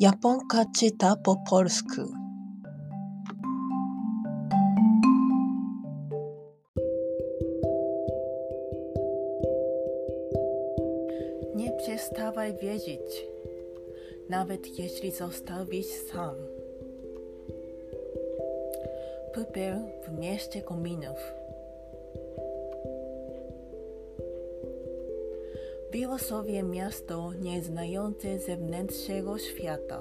Japonka czyta po polsku. Nie przestawaj wierzyć, nawet jeśli zostawisz sam. Pupiel w mieście kominów. Było sobie miasto nieznające zewnętrznego świata.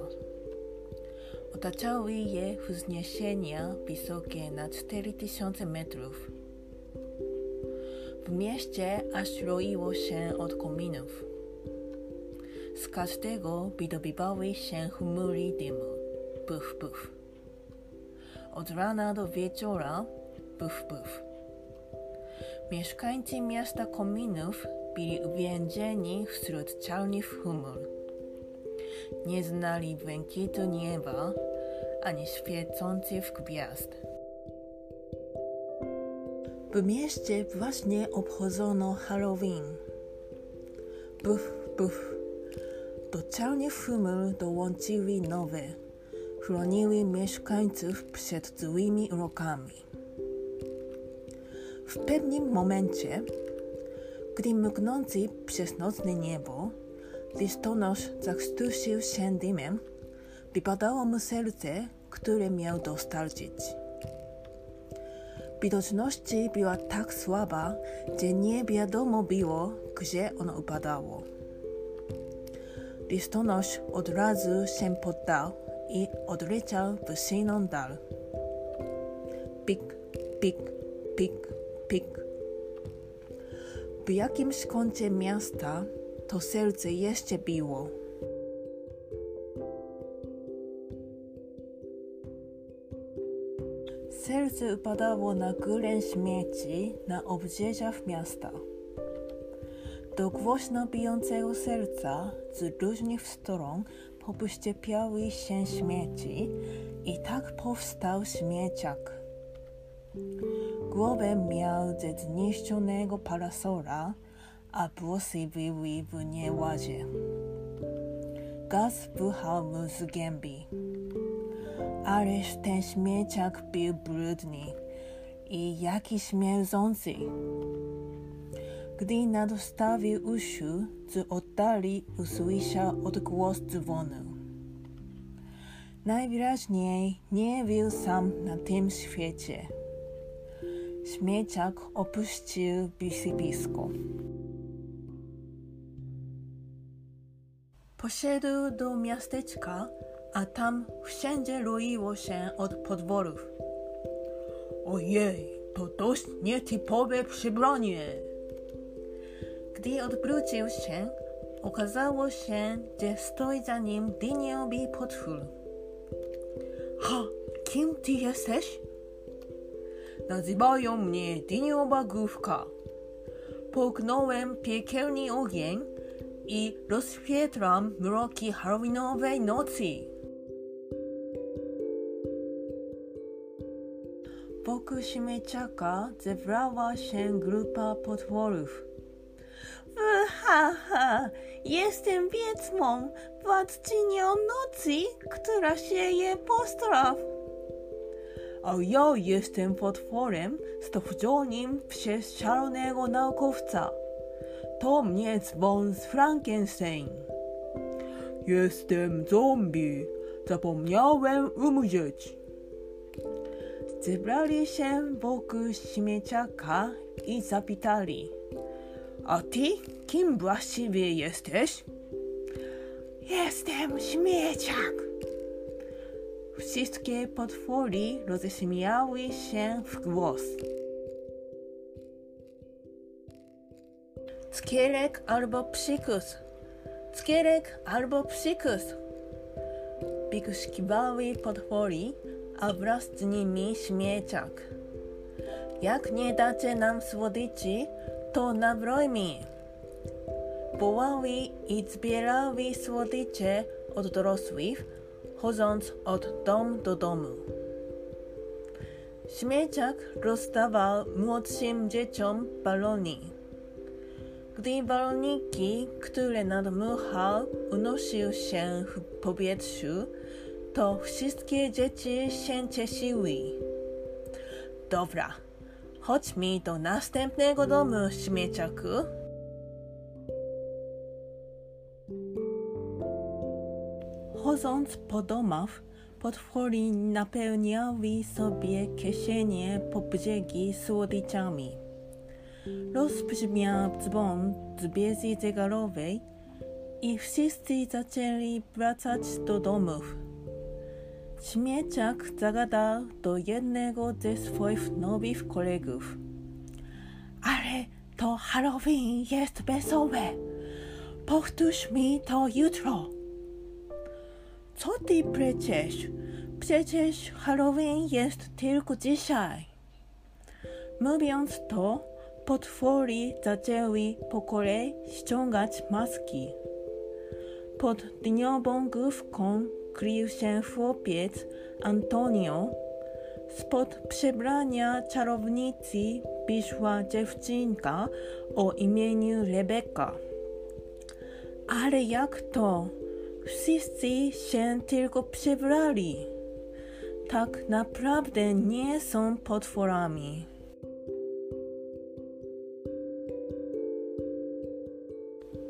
Otaczały je wzniesienia wysokie na 4000 metrów. W mieście aż roiło się od kominów. Z każdego wydobywały się chmury dymu. Puf, puf. Od rana do wieczora puf, puf. Mieszkańcy miasta kominów byli uwięzieni wśród czarnych chmur. Nie znali błękitu nieba ani świecących gwiazd. W mieście właśnie obchodzono Halloween. Buf, buf. Do czarnych chmur dołączyły nowe. Chroniły mieszkańców przed złymi urokami. W pewnym momencie, gdy mknący przez nocne niebo, listonosz zakrztusił się dymem, wypadało mu serce, które miał dostarczyć. Widoczność była tak słaba, że nie wiadomo było, gdzie ono upadało. Listonosz od razu się poddał i odleciał w siną dal. Pik, pik, pik, pik. W jakimś kącie miasta to serce jeszcze biło. Serce upadało na górę śmieci na obrzeżach miasta. Do głośno bijącego serca z różnych stron popuściepiały się śmieci i tak powstał śmieciak. Głowę miał ze zniszczonego parasola, a włosy były w nieładzie. Gaz buchał mu z gęby. Ależ ten śmieciak był brudny i jakiś śmierdzący. Gdy nadostawił uszu, z oddali usłyszał odgłos dzwonu. Najwyraźniej nie był sam na tym świecie. Śmieciak opuścił wysypisko. Poszedł do miasteczka, a tam wszędzie roiło się od podworów. Ojej, to dość nietypowe przybranie. Gdy odwrócił się, okazało się, że stoi za nim dyniowy potwór. Ha, kim ty jesteś? Nazywają mnie dyniowa główka. Połknąłem piekielny ogień i rozświetlam mroki halloweenowej nocy. Wokół śmieciaka zebrała się grupa potworów. Ha, ha, jestem wiedźmą, władczynią nocy, która sieje postraw. Ja jestem potworem stworzonym przez szalonego naukowca. To mnie dzwon z Frankenstein. Jestem zombie. Zapomniałem umrzeć. Zebrali się wokół śmieciaka i zapytali. A ty kim właściwie jesteś? Jestem śmieciak. Wszystkie potwory roześmiały się w głos. Cukierek albo psikus. Cukierek albo psikus. Wykrzykiwały potwory, a wraz z nimi śmieciak. Jak nie dacie nam słodyczy, to nabrojmy. Wołały i zbierały słodycze od dorosłych, chodząc od domu do domu. Śmieciak rozdawał młodszym dzieciom balony. gdy walniki, które nadmuchał, unosił się w powietrzu, to wszystkie dzieci się cieszyły. Dobra, chodźmy do następnego domu, śmieciaku. Chodząc po domach, potwory napełniały sobie kieszenie po brzegi słodyczami. Rozbrzmiał dzwon z wieży zegarowej i wszyscy zaczęli wracać do domów. Śmieciak zagadał do jednego ze swoich nowych kolegów. Ale to Halloween jest wesołe. Powtórz mi to jutro. Co ty przecież? Przecież Halloween jest tylko dzisiaj. Mówiąc to, potwory zaczęły po kolei ściągać maski. Pod dniową główką krył się chłopiec Antonio. Spod przebrania czarownicy wyszła dziewczynka o imieniu Rebeka. Ale jak to? Wszyscy się tylko przebrali. Tak naprawdę nie są potworami.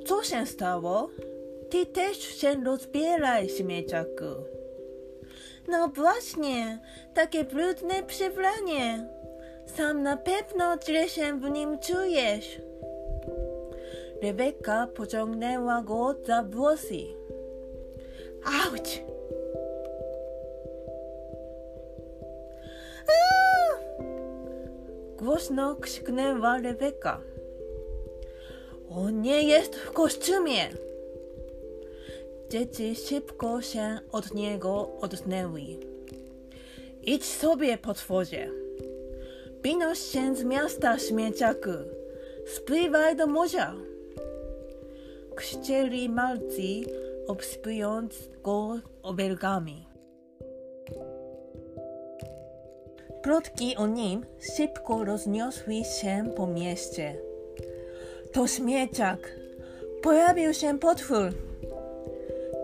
Co się stało? Ty też się rozbieraj, śmieciaku. No właśnie, takie brudne przebranie. Sam na pewno źle się w nim czujesz. Rebeka pociągnęła go za włosy. Auć! Głośno krzyknęła Rebeka. On nie jest w kostiumie! Dzieci szybko się od niego odnęły. Idź sobie, potworze! Wynoś się z miasta, śmieciaku! Spływaj do morza! Krzyczeli malcy, obsypując go obelgami. Plotki o nim szybko rozniosły się po mieście. To śmieciak! Pojawił się potwór!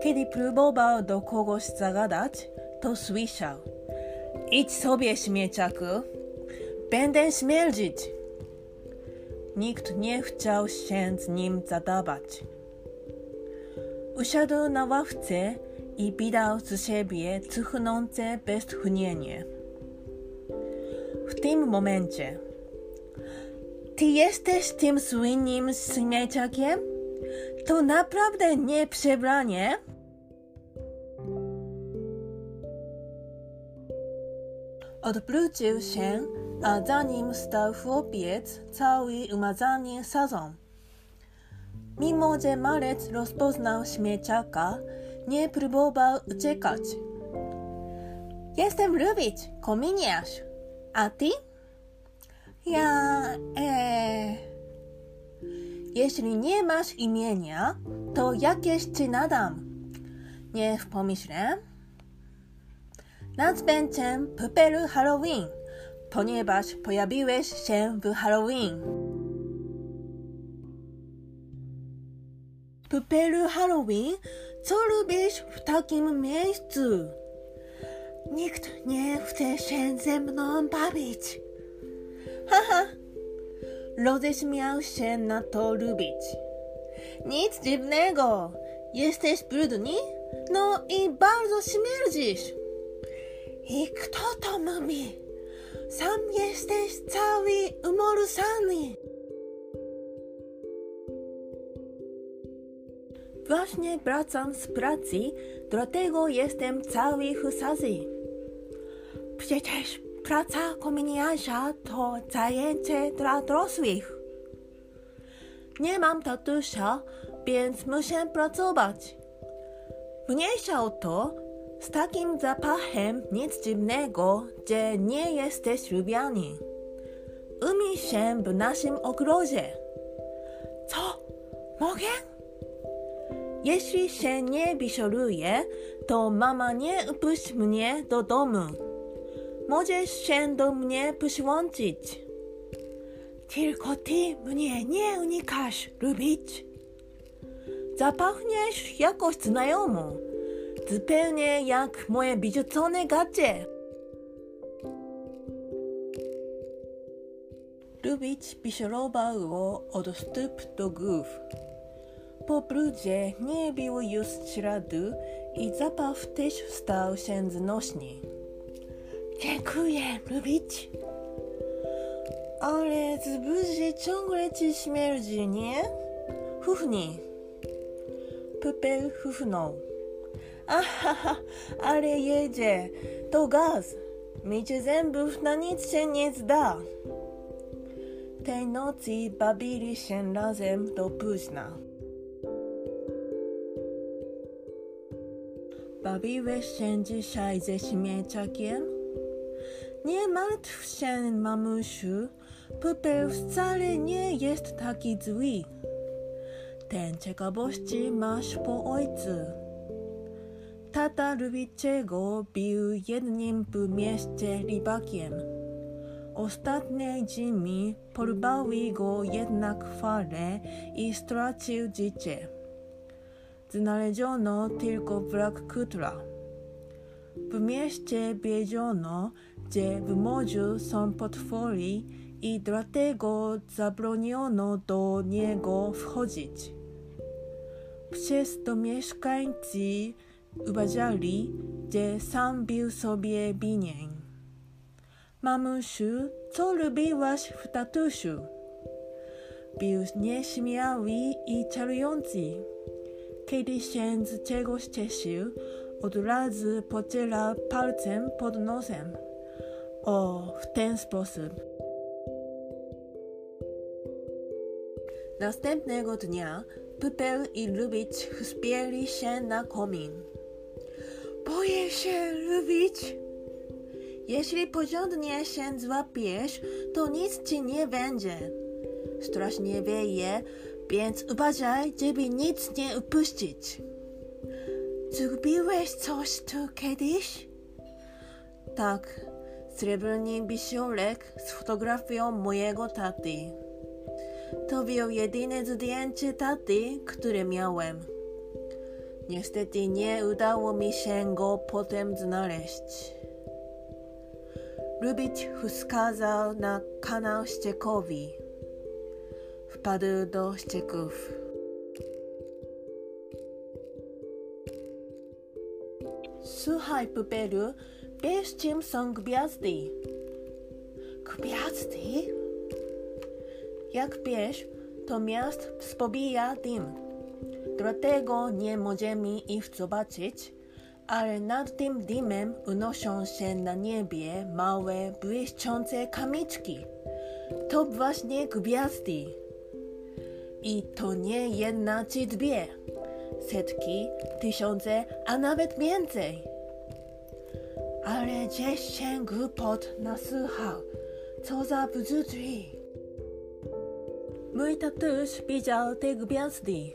Kiedy próbował do kogoś zagadać, to słyszał. Idź sobie, śmieciaku! Będę śmierdzić! Nikt nie chciał się z nim zadawać. Usiadł na ławce i wydał z siebie cuchnące westchnienie. W tym momencie Ty jesteś tym słynnym śmieciakiem? To naprawdę nie przebranie? Odwrócił się, a za nim stał chłopiec cały umazany sazą. Mimo, że malec rozpoznał śmieciaka, nie próbował uciekać. Jestem Lubicz, kominiarz. A ty? Ja, e... Jeśli nie masz imienia, to jakieś ci nadam. Niech pomyślę. Nazwę cię Pupelu Halloween, ponieważ pojawiłeś się w Halloween. Pupelu Halloween, co lubisz w takim miejscu? Nikt nie chce się ze mną bawić. Haha, roześmiał się na to lubić. Nic dziwnego, jesteś brudny, no i bardzo śmierdzisz. I to mówi? Sam jesteś cały umorsany. Właśnie wracam z pracy, dlatego jestem cały husazy. Przecież praca kominiarza to zajęcie dla dorosłych. Nie mam tatusia, więc muszę pracować. Mniejsza o to, z takim zapachem nic dziwnego, że nie jesteś lubiany. Umyj się w naszym ogrodzie. Co? Mogę? Jeśli się nie wyszoruję, to mama nie upuści mnie do domu. Możesz się do mnie przyłączyć. Tylko ty mnie nie unikasz, lubić. Zapachniesz jakoś znajomo. Zupełnie jak moje wyrzucone gacie. Lubić wyszorował od stóp do głów. Po brudzie nie było już śladu i zapach też stał się znośny. Dziękuję, lubić. Ale z ciągle ci śmierdzi, nie? Chufnij. Pupel chufnął. Ahaha, ale jedzie. To gaz. Mycie zębów na nic się nie zda. Tej nocy bawili się razem do późna. Bawiłeś się dzisiaj ze śmieciakiem? Nie martw się, mamusiu. Pupel wcale nie jest taki zły. Ten ciekawości masz po ojcu. Tata Lubiczego był jednym w mieście rybakiem. Ostatnie zimy porwały go jednak fale i stracił życie. Znaleziono tylko wrak kutra. W mieście wiedziono, że w morzu są potwory i dlatego zabroniono do niego wchodzić. Przez to mieszkańcy uważali, że sam był sobie winien. Mamusiu, co lubiłaś w tatusiu? Był nieśmiały i czarujący. Z czegoś cieszył, od razu pociera palcem pod nosem. O, w ten sposób. Następnego dnia Pupel i Lubicz wspięli się na komin. Boję się, Lubicz. Jeśli porządnie się złapiesz, to nic ci nie będzie. Strasznie wieje, więc uważaj, żeby nic nie upuścić. Zgubiłeś coś tu kiedyś? Tak, srebrny wisiorek z fotografią mojego taty. To był jedyne zdjęcie taty, które miałem. Niestety nie udało mi się go potem znaleźć. Lubicz wskazał na kanał ściekowy. Wpadł do ścieków. Słuchaj, Pupelu, wiesz czym są gwiazdy? Gwiazdy? Jak wiesz, to miast spobija dym. Dlatego nie możemy ich zobaczyć, ale nad tym dymem unoszą się na niebie małe, błyszczące kamyczki. To właśnie gwiazdy. I to nie jedna czy dwie. Setki, tysiące, a nawet więcej. Ale gdzieś się głupot nasłuchał. Co za bzdurki. Mój tatuś widział te gwiazdy.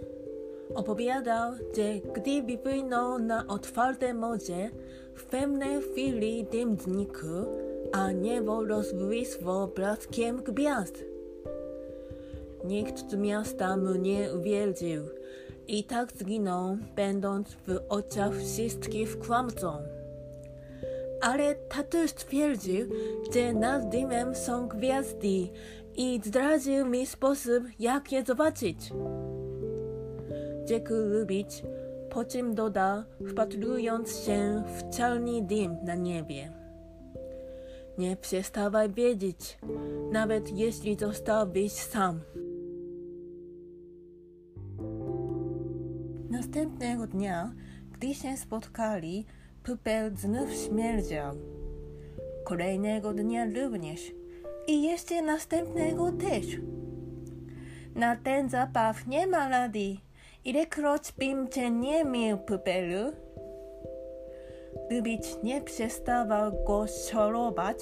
Opowiadał, że gdy wypłynął na otwarte morze, w pewnej chwili dym znikł, a niebo rozbłysło blaskiem gwiazd. Nikt z miasta mu nie uwierzył i tak zginął, będąc w oczach wszystkich kłamcą. Ale tatuś twierdził, że nad dymem są gwiazdy i zdradził mi sposób, jak je zobaczyć. Rzekł lubić, po czym dodał, wpatrując się w czarny dym na niebie. Nie przestawaj wiedzieć, nawet jeśli zostałbyś sam. Następnego dnia, gdy się spotkali, Pupel znów śmierdział. Kolejnego dnia również i jeszcze następnego też. Na ten zapach nie ma rady, ilekroć bym cię nie miał, Pupelu. Lubicz nie przestawał go szorować,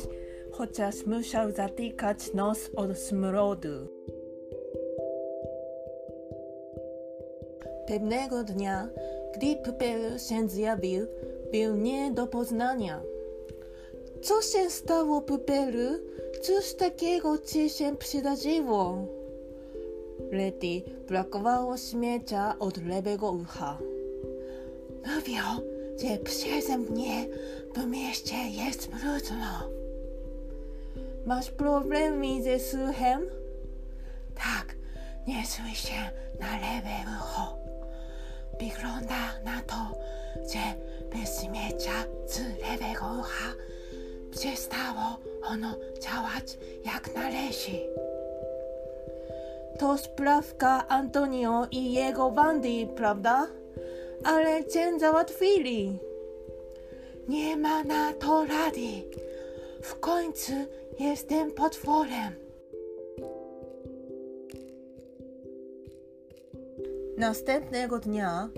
chociaż musiał zatykać nos od smrodu. Pewnego dnia, gdy Pupel się zjawił, był nie do poznania. Co się stało, Pupelu? Cóż takiego ci się przydarzyło? Leti brakowało śmiecia od lewego ucha. Mówią, że przeze mnie w mieście jest brudno. Masz problemy ze słuchem? Tak, nie słyszę na lewe ucho. Wygląda na to, że bez śmiecia z lewego ucha przestało ono działać jak należy. To sprawka Antonio i jego bandy, prawda? Ale cię załatwili. Nie ma na to rady. W końcu jestem potworem. Następnego dnia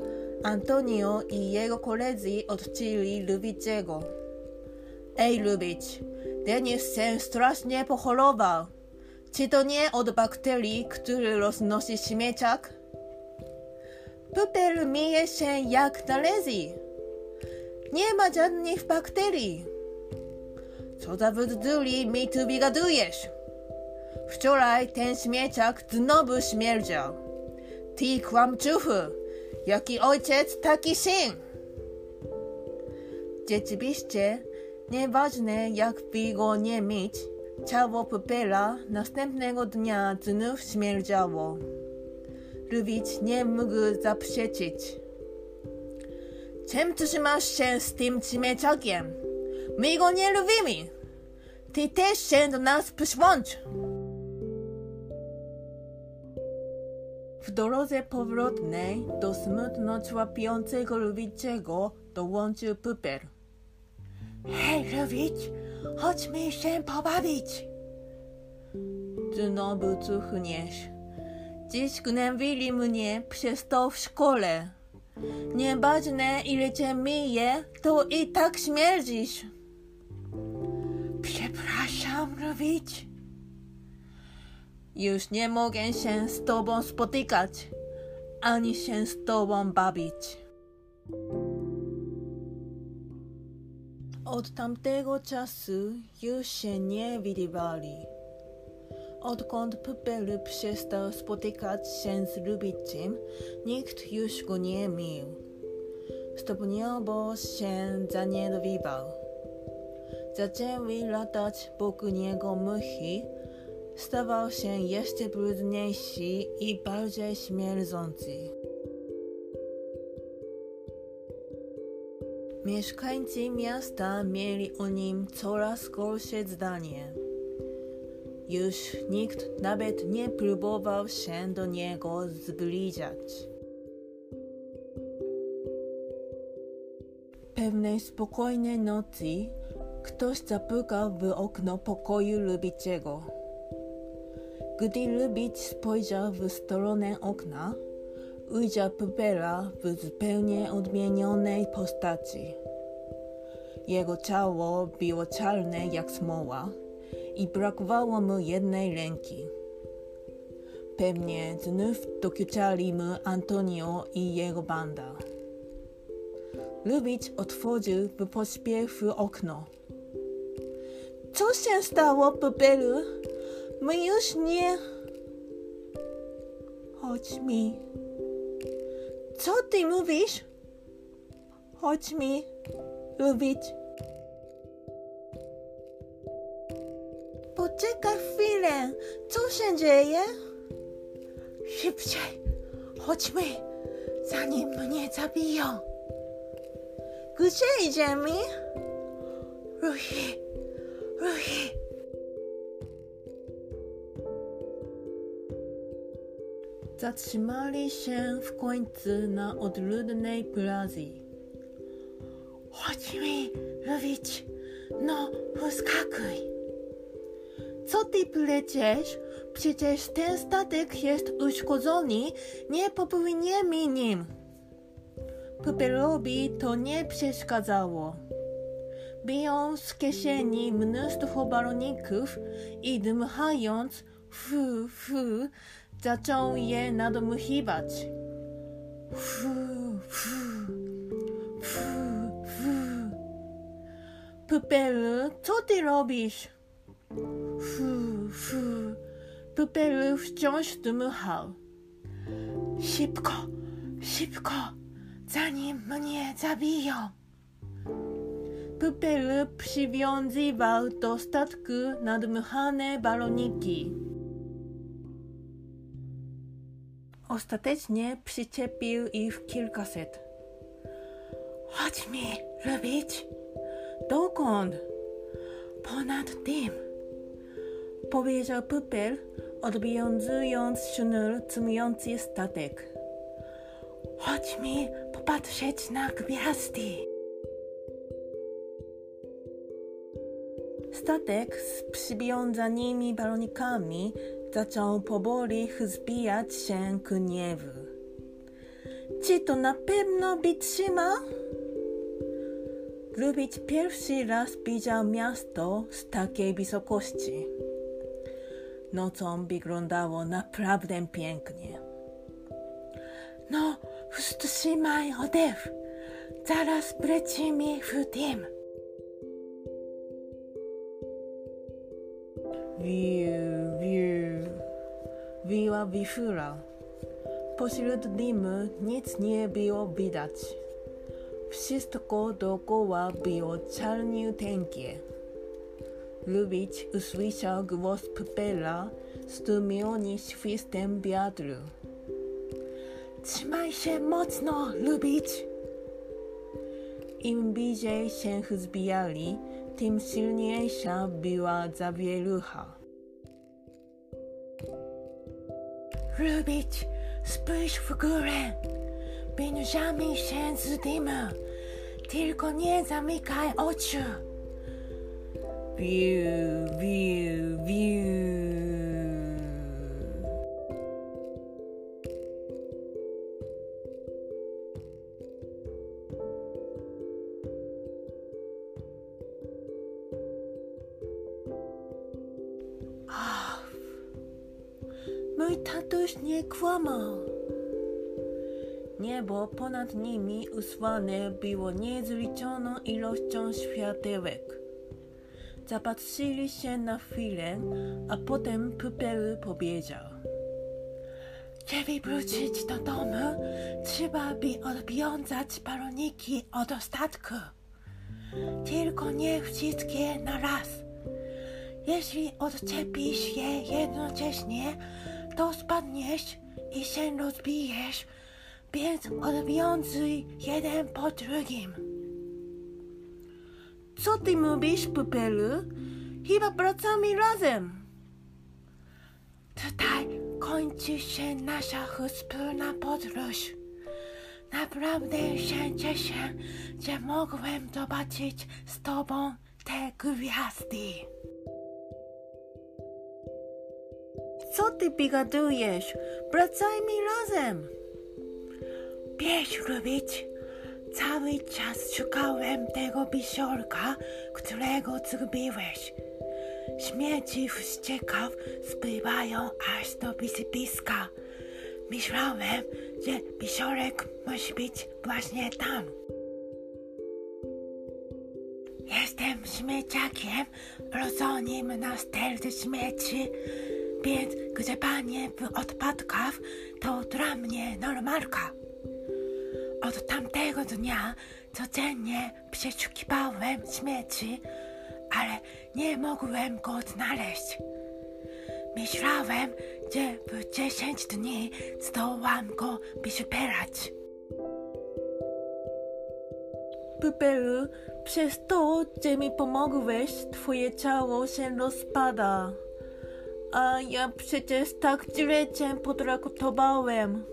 Antonio i jego koledzy odcięli Lubiciego. Ej, Lubić, Denis się strasznie pochorował. Czy to nie od bakterii, które roznosi śmieciak? Pupel myje się jak należy. Nie ma żadnych bakterii. Co za bzduri mi tu wygadujesz? Wczoraj ten śmieciak znowu śmierdział. Ty kłamczuchu, jaki ojciec, taki syn. Rzeczywiście, nieważne jak by nie mieć, ciało Pupela następnego dnia znów śmierdziało. Lubicz nie mógł zaprzeczyć. Czym trzymasz się z tym śmieciakiem? My go nie lubimy. Ty też się do nas przyłącz. W drodze powrotnej do smutno człapiącego Lubiciego dołączył Puper. Hej, Lubicz, chodźmy się pobawić. Znowu cuchniesz. Dziś gnębili mnie przez to w szkole. Nieważne ile cię myje, to i tak śmierdzisz. Przepraszam, Lubicz. Już nie mogę się z tobą spotykać, ani się z tobą bawić. Od tamtego czasu już się nie widywali. Odkąd Pupelu przestał spotykać się z Lubiciem, nikt już go nie mił. Stopniowo się zaniedowywał. Zaczęły latać wokół niego muchy, stawał się jeszcze brudniejszy i bardziej śmierdzący. Mieszkańcy miasta mieli o nim coraz gorsze zdanie. Już nikt nawet nie próbował się do niego zbliżać. Pewnej spokojnej nocy ktoś zapukał w okno pokoju Lubiciego. Gdy Lubicz spojrzał w stronę okna, ujrzał Pupela w zupełnie odmienionej postaci. Jego ciało było czarne jak smoła i brakowało mu jednej ręki. Pewnie znów dokuczali mu Antonio i jego banda. Lubicz otworzył w pośpiechu okno. Co się stało, Pupelu? My już nie... Chodź mi. Co ty mówisz? Chodź mi, Lubicz. Poczekaj chwilę. Co się dzieje? Szybciej, chodźmy, zanim mnie zabiją. Gdzie idziemy? Ruchy, ruchy. Zatrzymali się w końcu na odludnej plaży. Chodźmy, Lubicz. No, poskakuj. Co ty pleciesz? Przecież ten statek jest uszkodzony, nie popłyniemy nim. Pupelowi to nie przeszkadzało. Wyjął z kieszeni mnóstwo baloników i dmuchając fu, fu, zaczął je nadmuchiwać. Fu, fu, fu, fu. Pupelu, co robisz? Fu, fu. Pupelu wciąż dmuchał. Szybko, szybko, zanim mnie zabiją. Pupelu przywiązywał do statku nadmuchane baloniki. Ostatecznie przyczepił ich kilkaset. Chodźmy, lubić, Dokąd? ponad tym. Powiedział Pupel, odwiązując sznur trzymujący statek. Chodźmy popatrzeć na gwiazdy. Statek z przywiązanymi balonikami zaczął powoli zbijać się niebu. Czy to na pewno wytrzyma? Lubicz pierwszy raz widział miasto z takiej wysokości. Nocą wyglądało naprawdę pięknie. No, wstrzymaj oddech. Zaraz wlecimy w tym. Wiu. Wiła wifura. Pośród dymu nic nie było widać. Wszystko dookoła było czarniuteńkie. Lubicz usłyszał głos Pupela stłumiony świstem wiatru. Trzymaj się mocno, lubić. Im bliżej się zbijali, tym silniejsza była zawierucha. Lubić, spójrz w górę. Wynurzamy się z. Tylko nie zamykaj oczu. Wiu, wiu, wiu. Tatuś nie kłamał. Niebo ponad nimi usłane było niezliczoną ilością światełek. Zapatrzyli się na chwilę, a potem Pupelu powiedział. Żeby wrócić do domu, trzeba by odwiązać baloniki od statku. Tylko nie wszystkie na raz. Jeśli odczepisz je jednocześnie, to spadniesz i się rozbijesz, więc odwiązuj jeden po drugim. Co ty mówisz, Pupelu? Chyba wracamy razem. Tutaj kończy się nasza wspólna podróż. Naprawdę się cieszę, że mogłem zobaczyć z tobą te gwiazdy. Co ty bigadujesz? Wracajmy razem. Wiesz, lubić, cały czas szukałem tego bisiorka, którego zgubiłeś. Śmieci wściekaw spływają aż do wysypiska. Myślałem, że bisiorek musi być właśnie tam. Jestem śmieciakiem, rozumiem na sterty śmieci, więc grzebanie w odpadkach to dla mnie normalka. Od tamtego dnia codziennie przeszukiwałem śmieci, ale nie mogłem go znaleźć. Myślałem, że w 10 dni zdołam go wyszperać. Pupelu, przez to, że mi pomogłeś, twoje ciało się rozpada. A ja przecież tak źle potraktowałem.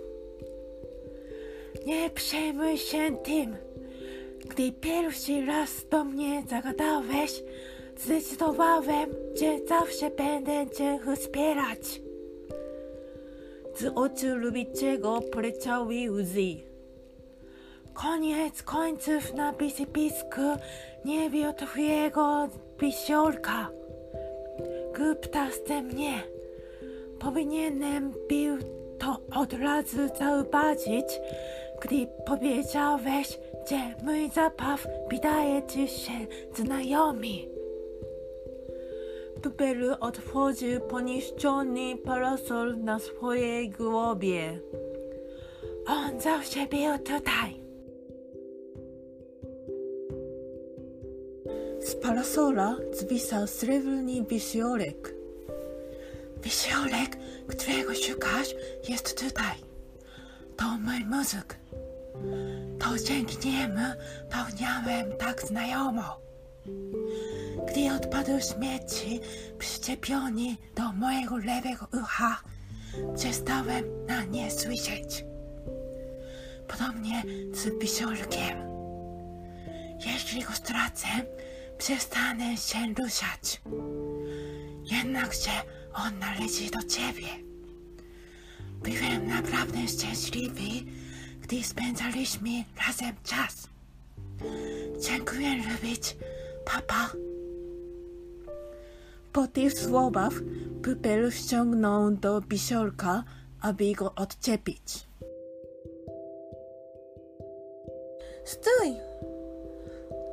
Nie przejmuj się tym. Gdy pierwszy raz do mnie zagadałeś, zdecydowałem, że zawsze będę cię wspierać. Z oczu Lubiczego poleciały łzy. Koniec końców na wysypisku nie było twojego pisiorka. Głuptasty mnie. Powinienem był to od razu zauważyć, gdy powiedziałeś, gdzie mój zabaw wydaje ci się znajomy. Pupelu otworzył poniszczony parasol na swojej głowie. On zawsze był tutaj. Z parasola zwisał srebrny wisiorek. Wisiorek, którego szukasz, jest tutaj. To mój mózg. To dzięki niemu pachniałem tak znajomo. Gdy odpadł śmieci przyczepiony do mojego lewego ucha, przestałem na nie słyszeć. Podobnie z wisiorkiem. Jeśli go stracę, przestanę się ruszać. Jednakże on należy do ciebie. Byłem naprawdę szczęśliwy, gdy spędzaliśmy razem czas. Dziękuję lubić, papa. Po tych słowach Pupel ściągnął do wisiorka, aby go odczepić. Stój!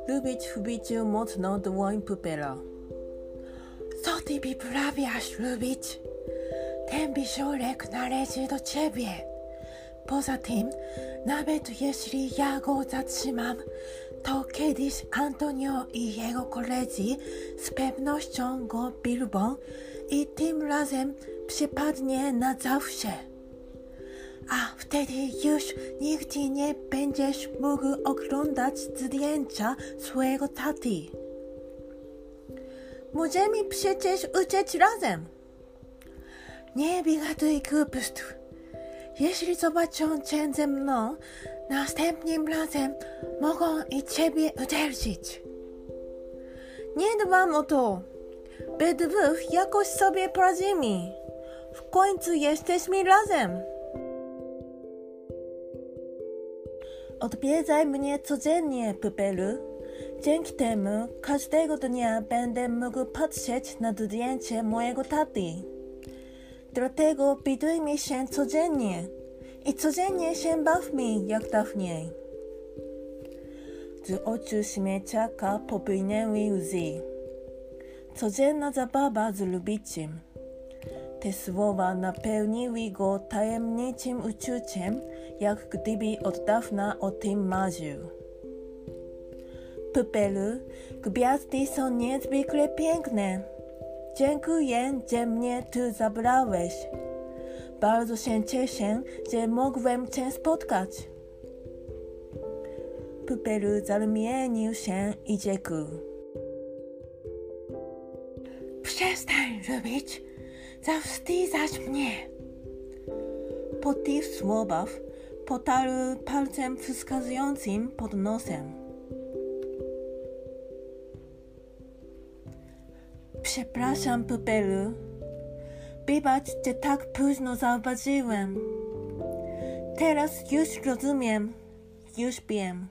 Lubić chwycił mocno dłoń Pupela. Co ty wyprawiasz, lubić? Ten wisiorek należy do ciebie. Poza tym, nawet jeśli ja go zatrzymam, to kiedyś Antonio i jego koledzy z pewnością go bilbą i tym razem przypadnie na zawsze. A wtedy już nigdy nie będziesz mógł oglądać zdjęcia swojego taty. Możemy przecież uciec razem. Nie wygaduj głupstw. Jeśli zobaczą cię ze mną, następnym razem mogą i ciebie uderzyć. Nie dbam o to. We dwóch jakoś sobie poradzimy. W końcu jesteśmy razem. Odwiedzaj mnie codziennie, Pupelu. Dzięki temu każdego dnia będę mógł patrzeć na zdjęcie mojego taty. Dlatego widujmy się codziennie i codziennie się bawmy jak dawniej. Z oczu śmieciaka popłynęły łzy. Codzienna zabawa z lubiciem. Te słowa napełniły go tajemniczym uczuciem, jak gdyby od dawna o tym marzył. Pupelu, gwiazdy są niezwykle piękne. Dziękuję, że mnie tu zabrałeś. Bardzo się cieszę, że mogłem cię spotkać. Pupelu zarumienił się i rzekł. Przestań lubić, zawstydzasz mnie. Po tych słowach potarł palcem wskazującym pod nosem. Przepraszam, Pupelu. Wybacz, że tak późno zauważyłem. Teraz już rozumiem, już wiem.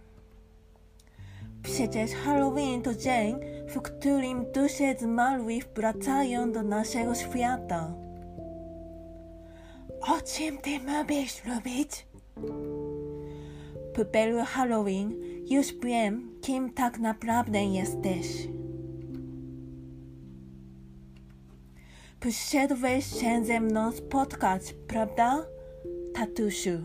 Przecież Halloween to dzień, w którym dusze zmarłych wracają do naszego świata. O czym ty mówisz, lubić? Pupelu Halloween, już wiem, kim tak naprawdę jesteś. Przyszedłeś się ze mną spotkać, prawda, tatusiu?